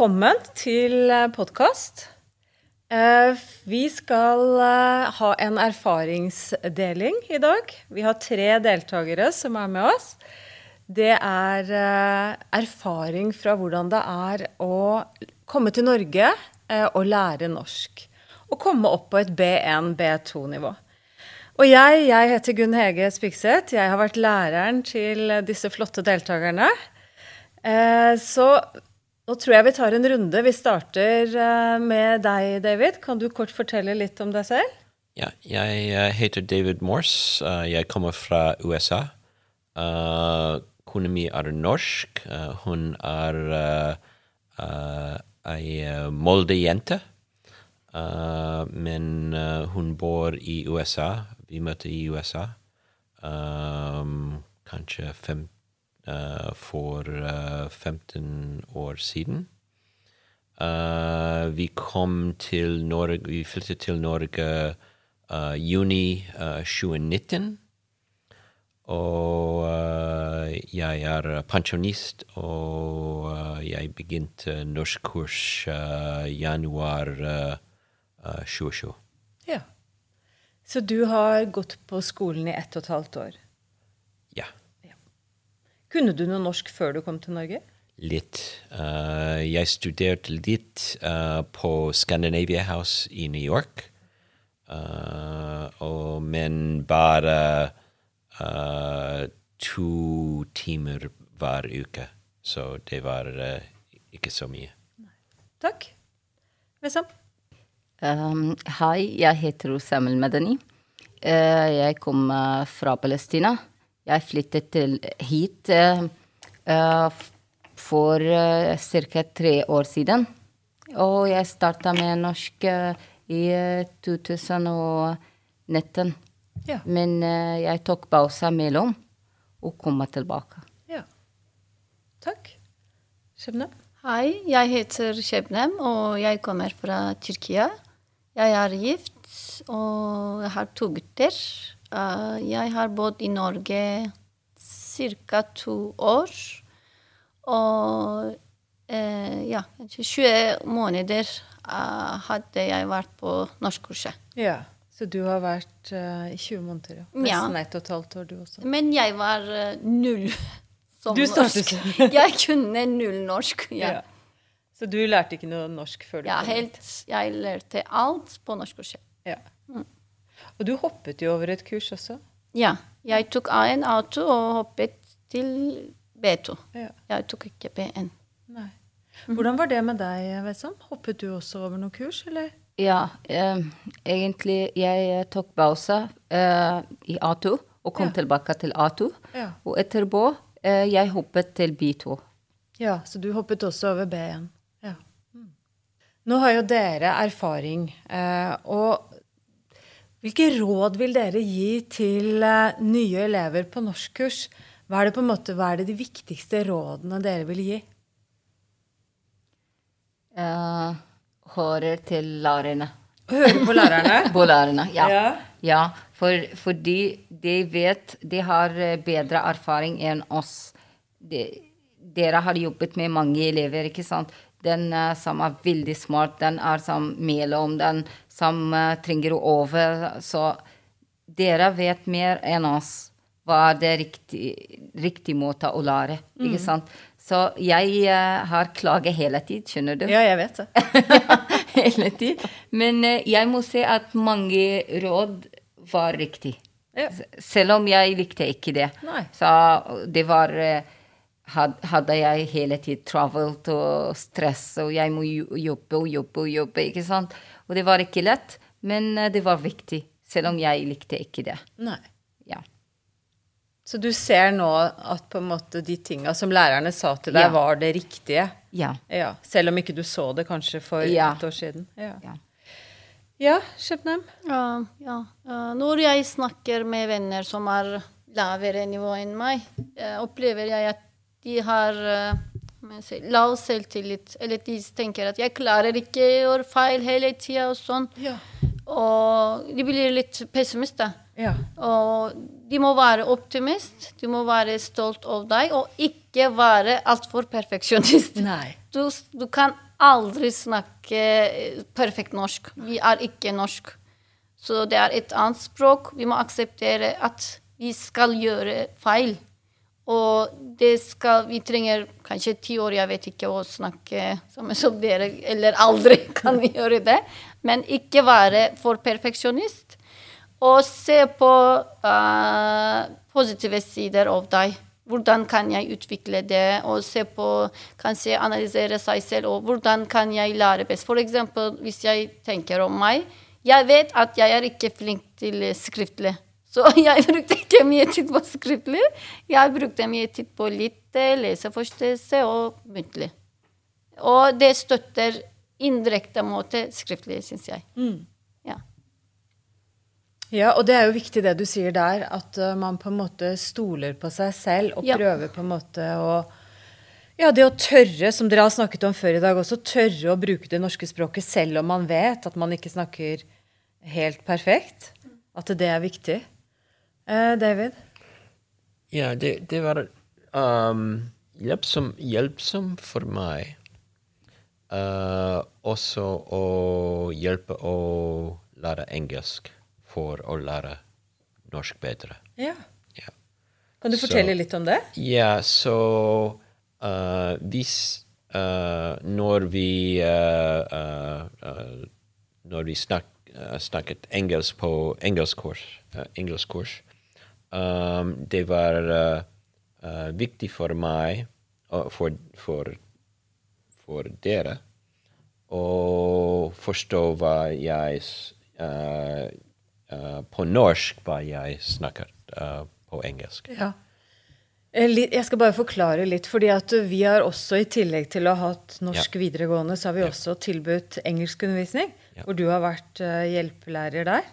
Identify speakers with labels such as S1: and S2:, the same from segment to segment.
S1: Velkommen til podkast. Vi skal eh, ha en erfaringsdeling i dag. Vi har tre deltakere som er med oss. Det er eh, erfaring fra hvordan det er å komme til Norge eh, og lære norsk. Og komme opp på et B1, B2-nivå. Og jeg, jeg heter Gunn Hege Spikseth. Jeg har vært læreren til disse flotte deltakerne. Så nå tror jeg vi tar en runde. Vi starter eh, med deg, David. Kan du kort fortelle litt om deg selv?
S2: Ja, jeg uh, heter David Morse. Uh, jeg kommer fra USA. Kona mi er norsk. hun er ei Molde-jente. men hun bor i USA. Vi møter i USA. Kanskje 15 uh, for uh, 15 år siden. Uh, vi kom til Norge Vi flyttet til Norge juni 2019. Og jeg er pensjonist, og jeg begynte norskkurs januar 2020.
S1: Ja. Så du har gått på skolen i ett og et halvt år? Kunne du noe norsk før du kom til Norge?
S2: Litt. Uh, jeg studerte litt uh, på Scandinavia House i New York. Uh, og, men bare to timer hver uke. Så det var ikke så mye.
S1: Takk. Wessam?
S3: Um, hei, jeg heter Osamel Medani. jeg kommer fra Palestina. Jeg flyttet til, hit uh, for uh, ca. tre år siden. Og jeg starta med norsk uh, i 2019. Ja. Men jeg tok pause mellom og kom tilbake.
S1: Ja. Takk. Shebnem?
S4: Hei, jeg heter Shebnem, og jeg kommer fra Tyrkia. Jeg er gift, og jeg har to gutter. Uh, jeg har bodd i Norge ca. to år. Og uh, ja, 20 måneder uh, hadde jeg vært på norskkurset.
S1: Ja, så du har vært i 20 måneder, ja. Nesten ja. ett og et halvt år, du også.
S4: Men jeg var null
S1: som du norsk.
S4: jeg kunne null norsk. ja. ja.
S1: Så du lærte ikke noe norsk før du
S4: ja, kom? Ja, helt. Jeg lærte alt på norskkurset.
S1: Ja. Og du hoppet jo over et kurs også?
S4: Ja. Jeg tok A1, A2 og hoppet til B2. Ja. Jeg tok ikke B1.
S1: Nei. Hvordan var det med deg, Wessam? Hoppet du også over noen kurs, eller?
S3: Ja, eh, egentlig jeg tok pause eh, i A2 og kom ja. tilbake til A2. Ja. Og etterpå eh, jeg hoppet til B2.
S1: Ja, så du hoppet også over B1. Ja. Mm. Nå har jo dere erfaring, eh, og hvilke råd vil dere gi til uh, nye elever på norskkurs? Hva er, det på en måte, hva er det de viktigste rådene dere vil gi?
S3: Uh, hører til lærerne.
S1: Hører på lærerne?
S3: på lærerne, ja. ja. ja for, fordi de vet De har eh, bedre erfaring enn oss. De, dere har jobbet med mange elever, ikke sant? Den uh, som er veldig smart, den er som mellom, den som uh, trenger å over. Så dere vet mer enn oss hva er det riktig, riktig måte å lære. Mm. Ikke sant? Så jeg uh, har klaget hele tid, skjønner du?
S1: Ja, jeg vet det.
S3: hele tid. Men uh, jeg må si at mange råd var riktig. Ja. Selv om jeg likte ikke det. Nei. Så det var uh, hadde jeg hele tiden travelt og stress, og jeg må jobbe og jobbe og jobbe. ikke sant? Og det var ikke lett, men eh, det var viktig. Selv om jeg likte ikke det.
S1: Nei.
S3: Ja.
S1: Så du ser nå at på en måte de tinga som lærerne sa til deg, ja. var det riktige?
S3: Ja.
S1: ja. Selv om ikke du så det kanskje for
S3: ja.
S1: et år siden? Ja. ja. Ja, Shebnem?
S4: Ja, ja. Når jeg snakker med venner som er lavere nivå enn meg, eh, opplever jeg at de har uh, lav selvtillit. Eller de tenker at 'jeg klarer ikke å gjøre feil hele tida', og sånn. Ja. Og de blir litt pessimister. Ja. Og de må være optimist, de må være stolt av deg, og ikke være altfor perfeksjonist. Du, du, kan aldri snakke eh, perfekt norsk. Vi er ikke norsk. Så det er et annet språk. Vi må akseptere at vi skal gjøre feil. Og det skal Vi trenger kanskje ti år, jeg vet ikke, å snakke sammen som dere, eller aldri kan vi gjøre det. Men ikke være for perfeksjonist. Og se på uh, positive sider av deg. Hvordan kan jeg utvikle det? Og se på, kanskje analysere seg selv. Og hvordan kan jeg lære best? Eksempel hvis jeg tenker om meg. Jeg vet at jeg er ikke flink til skriftlig. Så jeg brukte ikke mye tid på skriftlig. Jeg brukte mye tid på litt leseforståelse og muntlig. Og det støtter indirekte måte skriftlig, syns jeg.
S1: Mm. Ja. ja. og det er jo viktig det du sier der, at uh, man på en måte stoler på seg selv og ja. prøver på en måte å ja, det å tørre, som dere har snakket om før i dag også, tørre å bruke det norske språket selv om man vet at man ikke snakker helt perfekt. At det er viktig. Eh, David?
S2: Ja, det, det var um, hjelpsom, hjelpsom, for meg. Uh, også å hjelpe å lære engelsk for å lære norsk bedre.
S1: Ja. ja. Kan du fortelle litt om det?
S2: Ja, så uh, hvis uh, Når vi Når vi snak, snakket engelsk på engelskkurs, engelskkurs Um, det var uh, viktig for meg og for, for, for, dere å forstå hva jeg uh, På norsk hva jeg snakker på engelsk.
S1: Ja. Jeg skal bare forklare litt. fordi at Vi har også, i tillegg til å ha hatt norsk ja. videregående, så har vi ja. også tilbudt engelskundervisning. Ja. Hvor du har vært hjelpelærer der.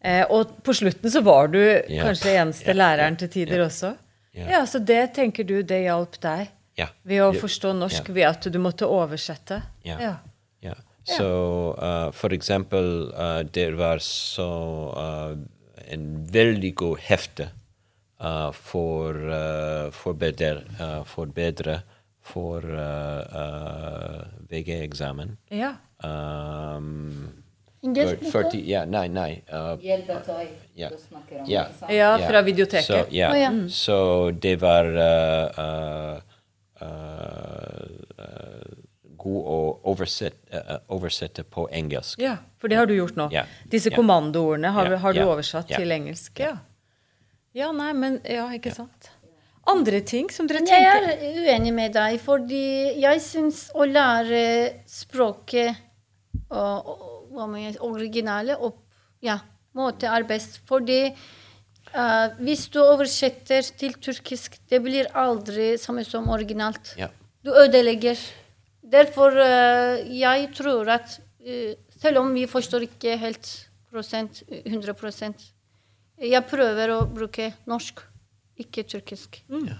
S1: Eh, og på slutten så var du yep. kanskje eneste yep. læreren til tider yep. også. Ja, Så det tenker du det hjalp deg ved å forstå norsk ved at du måtte oversette?
S2: Ja. ja. Så uh, for eksempel uh, det var så uh, en veldig god hefte for, uh, forbedre, uh, for bedre for VG-eksamen.
S1: Ja.
S2: Um, 40, ja, nei, nei.
S3: Uh, Hjelpetøy ja. du
S1: snakker om? Ja, ja fra videoteket.
S2: Så, ja. Oh, ja. Mm. so, det var uh, uh, god å oversette, oversette, på engelsk.
S1: Ja, for det har du gjort nå. Disse kommandoordene har, har du oversatt til engelsk. Ja. ja, nei, men Ja, ikke sant? Andre ting som dere tenker
S4: Jeg er uenig med deg, fordi jeg syns å lære språket og originale opp, ja, måte er best. Fordi uh, hvis du oversetter til turkisk, det blir aldri samme som originalt.
S2: Ja.
S4: Du ødelegger. Derfor uh, jeg tror at uh, selv om vi forstår ikke helt prosent, 100% jeg prøver å bruke norsk, ikke turkisk. Mm.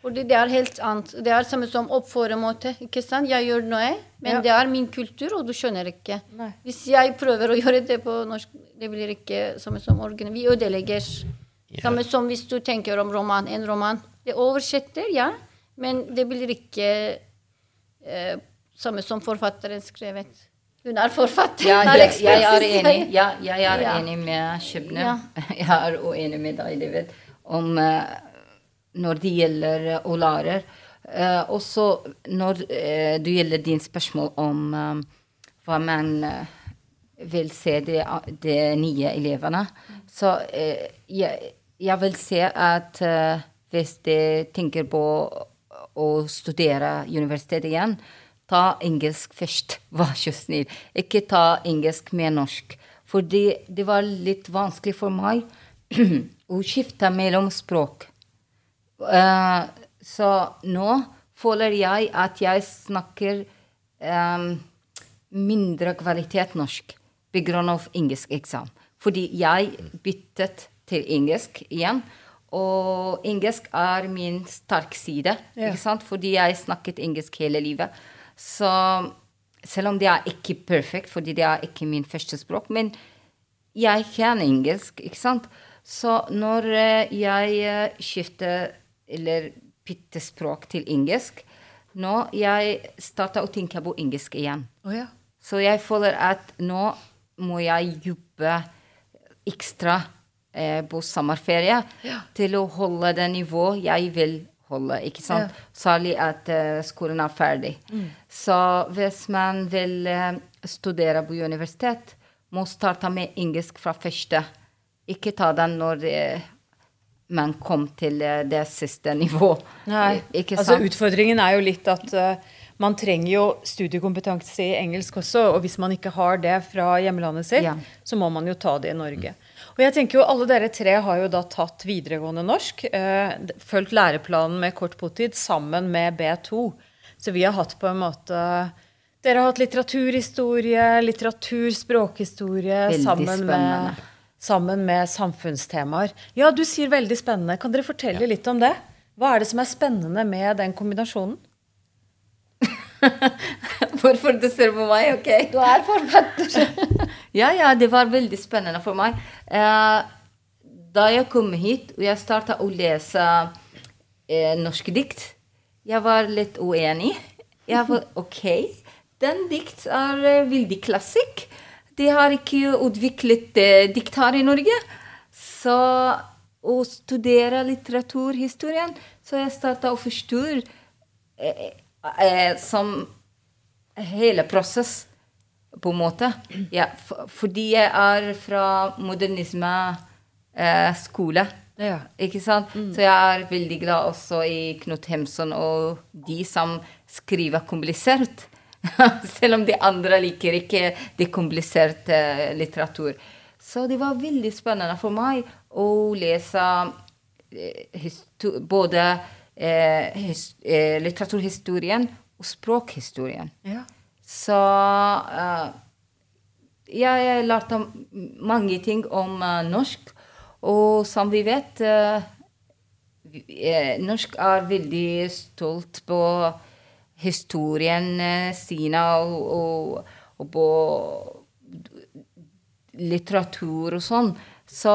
S4: Fordi det er helt annet. Det er samme som oppføremåte. ikke sant? Jeg gjør noe, men ja. det er min kultur, og du skjønner ikke. Nei. Hvis jeg prøver å gjøre det på norsk, det blir ikke samme som organ. Vi ødelegger. Ja. Samme som hvis du tenker om roman, en roman. Det oversetter, ja, men det blir ikke eh, samme som forfatteren skrevet. Hun er forfatter.
S3: Ja, jeg, jeg, er enig, ja, jeg er ja. enig med Skjebne. Ja. Jeg er uenig med deg, David, om uh, når det gjelder å olarer. Uh, også når uh, det gjelder din spørsmål om um, hva man uh, vil se de, de, nye elevene, så jeg, jeg, vil se at hvis de tenker på å studere universitetet igjen, ta engelsk først, vær så snill. Ikke ta engelsk med norsk. Fordi det var litt vanskelig for meg å skifte mellom språk. Uh, så nå føler jeg at jeg snakker um, mindre kvalitet norsk pga. engelsk eksamen. Fordi jeg byttet til engelsk igjen. Og engelsk er min sterke side, ja. ikke sant? fordi jeg snakket engelsk hele livet. Så selv om det er ikke perfekt, fordi det er ikke min første språk, men jeg kan engelsk, ikke sant? Så når eh, jeg eh, skifter eller pyttespråk til engelsk, Nå jeg starta å tenke på engelsk igjen.
S1: Oh, ja.
S3: Så jeg føler at nå må jeg jobbe ekstra eh, på sommerferie til å holde det nivået jeg vil holde. ikke sant? Særlig at eh, skolen er ferdig. Så hvis man vil eh, studere på universitet, må starte med engelsk fra første. Ikke ta den når eh, man kom til eh, det siste nivå.
S1: Nei,
S3: Ikke
S1: altså? Utfordringen er jo litt at uh, man trenger jo studiekompetanse i engelsk også. Og hvis man ikke har det fra hjemlandet sitt,
S3: Ja.
S1: så må man jo ta det i Norge. Og jeg tenker jo Alle dere tre har jo da tatt videregående norsk. uh, fulgt læreplanen med kort botid sammen med B2. Så vi har hatt på en måte Dere har hatt litteraturhistorie, litteratur, språkhistorie
S3: Veldig
S1: sammen med,
S3: spennende.
S1: Sammen med samfunnstemaer. Ja, du sier veldig spennende. Kan dere fortelle litt om det? Hva er det som er spennende med den kombinasjonen?
S3: Hvorfor du ser på meg? Ok.
S4: Du er forfatter.
S3: Ja, ja, det var veldig spennende for meg. Eh, da jeg kom hit og jeg starta å lese eh, norske dikt, jeg var litt uenig. Jeg var OK, den dikt er eh, veldig klassikk. De har ikke utviklet eh, diktar i Norge. Så å studere litteraturhistorien, så jeg starta å forstå eh, eh, som hele prosess, på en måte. Ja, for, fordi jeg er fra modernisme eh, skole.
S1: Ja.
S3: Ikke sant? Så jeg er veldig glad også i Knut Hemson og de som skriver komplisert. Selv om de andre liker ikke det kompliserte litteratur. Så det var veldig spennende for meg å lese eh, både eh, his, eh, litteraturhistorien og språkhistorien.
S1: Ja.
S3: Så eh, jeg, lærte mange ting om eh, norsk. Og som vi vet eh, eh, Norsk er veldig stolt på historien eh, sine og, og, og på litteratur og sånn. Så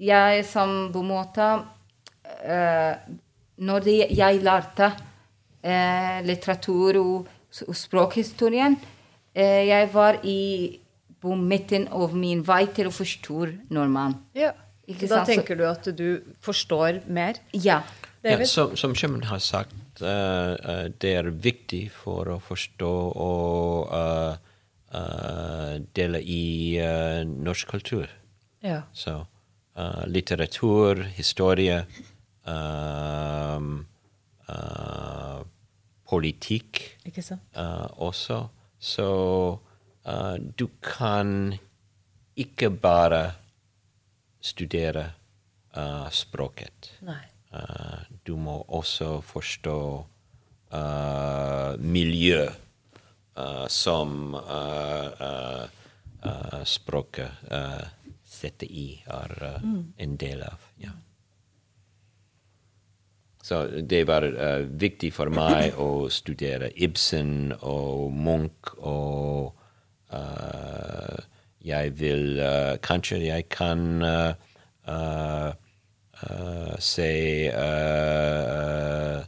S3: jeg som på en måte eh, Når det, jeg lærte eh, litteratur og, og språkhistorien, eh, jeg var i, på midten av min vei til å forstå nordmann.
S1: ja.
S3: Ikke
S1: da
S3: sant?
S1: Tenker du at du forstår mer?
S3: Ja.
S2: Ja, som, som har sagt, eh, eh, det er viktig for å forstå og uh, uh, dele i eh, norsk kultur.
S1: Ja.
S2: Så eh, litteratur, historie, ehm, eh, politikk
S1: Ikke sant?
S2: eh, også. Så eh, du kan ikke bare studere eh, språket.
S1: Nei.
S2: Eh, du må også forstå uh, miljø eh, som språket uh, setter i, er mm. en del av. Ja. Så det var uh, viktig for meg å studere Ibsen og Munch og uh, jeg vil uh, Kanskje jeg kan eh, say uh, se eh,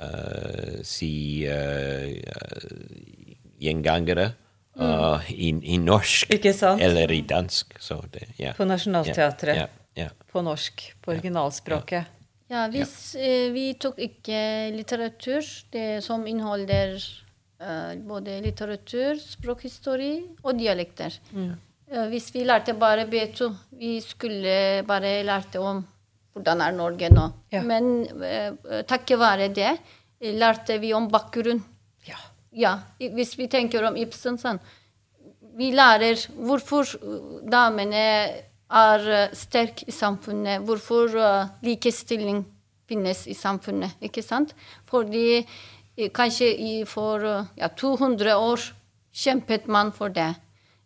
S2: eh, Si eh, eh, gjengangere eh, i, i norsk
S1: Ikke sant?
S2: eller i dansk. Så det, yeah.
S1: På Nationaltheatret.
S2: Yeah, yeah,
S1: På norsk. På originalspråket.
S4: Ja, hvis vi tok ikke litteratur det som inneholder eh, både litteratur, språkhistorie og dialekter. Eh, hvis vi lærte bare B2, vi skulle bare lærte om hvordan er Norge nå.
S1: Ja.
S4: Men uh, takket være det eh, lærte vi om bakgrunn.
S1: Ja.
S4: Ja, hvis vi tenker om Ibsen sånn. Vi lærer hvorfor damene er sterke i samfunnet. Hvorfor uh, likestilling finnes i samfunnet. Ikke sant? Fordi kanskje i for ja, 200 år kjempet man for det.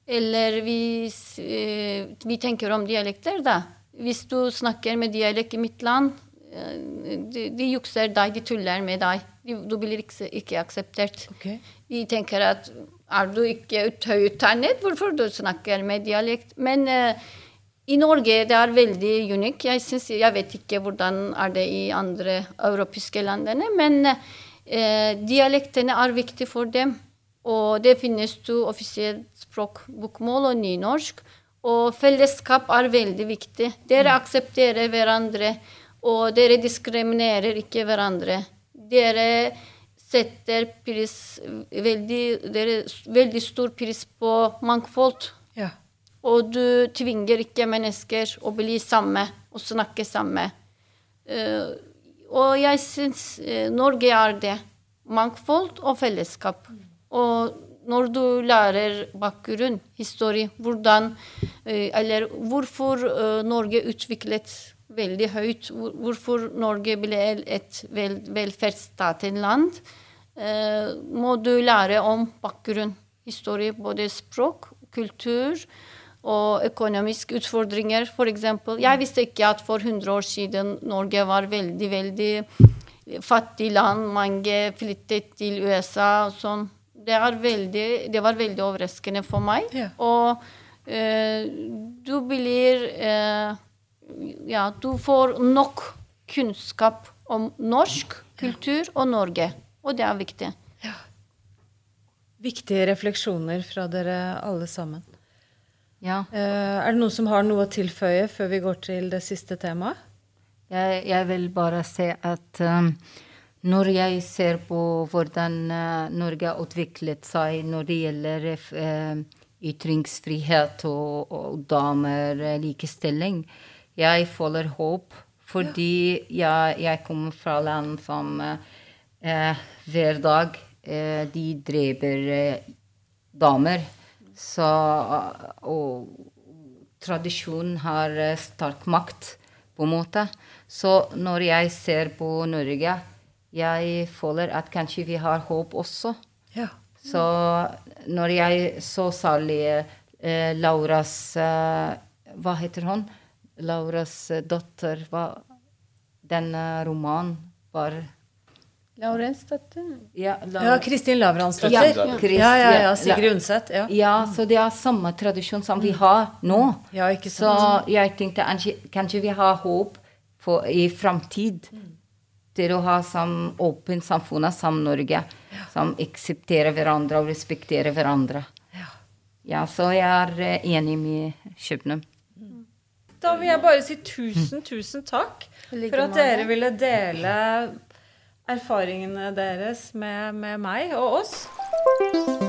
S4: Eller hvis eh, vi tenker om dialekter, da. Hvis du snakker med dialekt i mitt land, eh, de, de jukser deg, de tuller med deg. De, du blir ikke, ikke akseptert.
S1: Okay.
S4: De tenker at er du ikke ut- høyutdannet, hvorfor du snakker med dialekt? Men uh, i Norge det er veldig unik. Jeg, synes, jeg vet ikke hvordan er det i andre europeiske landene, men eh, dialektene er viktige for dem. Og det finnes to offisielle språk, bokmål og nynorsk. Og fellesskap er veldig viktig. Dere aksepterer hverandre, og dere diskriminerer ikke hverandre. Dere setter pris, veldig, dere, veldig stor pris på mangfold.
S1: Ja.
S4: Og du tvinger ikke mennesker å bli samme og snakke samme. Uh, og jeg syns eh, Norge er det. Mangfold og fellesskap. Og når du lærer bakgrunn, historie, hvordan eh, Eller hvorfor eh, Norge utviklet veldig høyt, hvorfor Norge ble et vel, velferdsstatenland, land, må du lære om bakgrunn, historie, både språk, kultur og økonomiske utfordringer, f.eks. Jeg visste ikke at for 100 år siden Norge var veldig, veldig fattig land. Mange flyttet til USA og sånn. Det, er veldig, det var veldig overraskende for meg.
S1: Ja.
S4: Og eh, du blir eh, Ja, du får nok kunnskap om norsk kultur og Norge. Og det er viktig.
S1: Viktige refleksjoner fra dere alle sammen.
S3: Ja.
S1: Eh, er det noen som har noe å tilføye før vi går til det siste temaet?
S3: Jeg, jeg vil bare si at um, når jeg ser på hvordan uh, Norge har utviklet seg når det gjelder uh, ytringsfrihet og, og damer, uh, likestilling, jeg føler håp. Fordi jeg, jeg kommer fra land som eh, hver dag eh, de dreper eh, damer. Så, og tradisjonen har sterk makt, på en måte. Så når jeg ser på Norge, jeg føler at kanskje vi har håp også.
S1: Ja.
S3: Så når jeg så særlig eh, Lauras eh, Hva heter hun? Lauras eh, datter hva, Den eh, romanen var
S4: Laurensdatter?
S3: Ja,
S1: Ja, Kristin Lavransdatter.
S3: Ja,
S1: Ja, ja, ja,
S3: ja,
S1: Sigrid Undset. Ja.
S3: Ja, så det er samme tradisjon som vi har nå.
S1: ja, ikke
S3: Så jeg tenkte kanskje, kanskje vi har håp for, i framtid til å ha sam, åpent samfunn som Norge, som aksepterer hverandre og respekterer hverandre. Ja, så jeg er eh, enig med Kjøpnum.
S1: Da vil jeg bare si tusen, tusen takk for at dere ville dele erfaringene deres med, med meg og oss.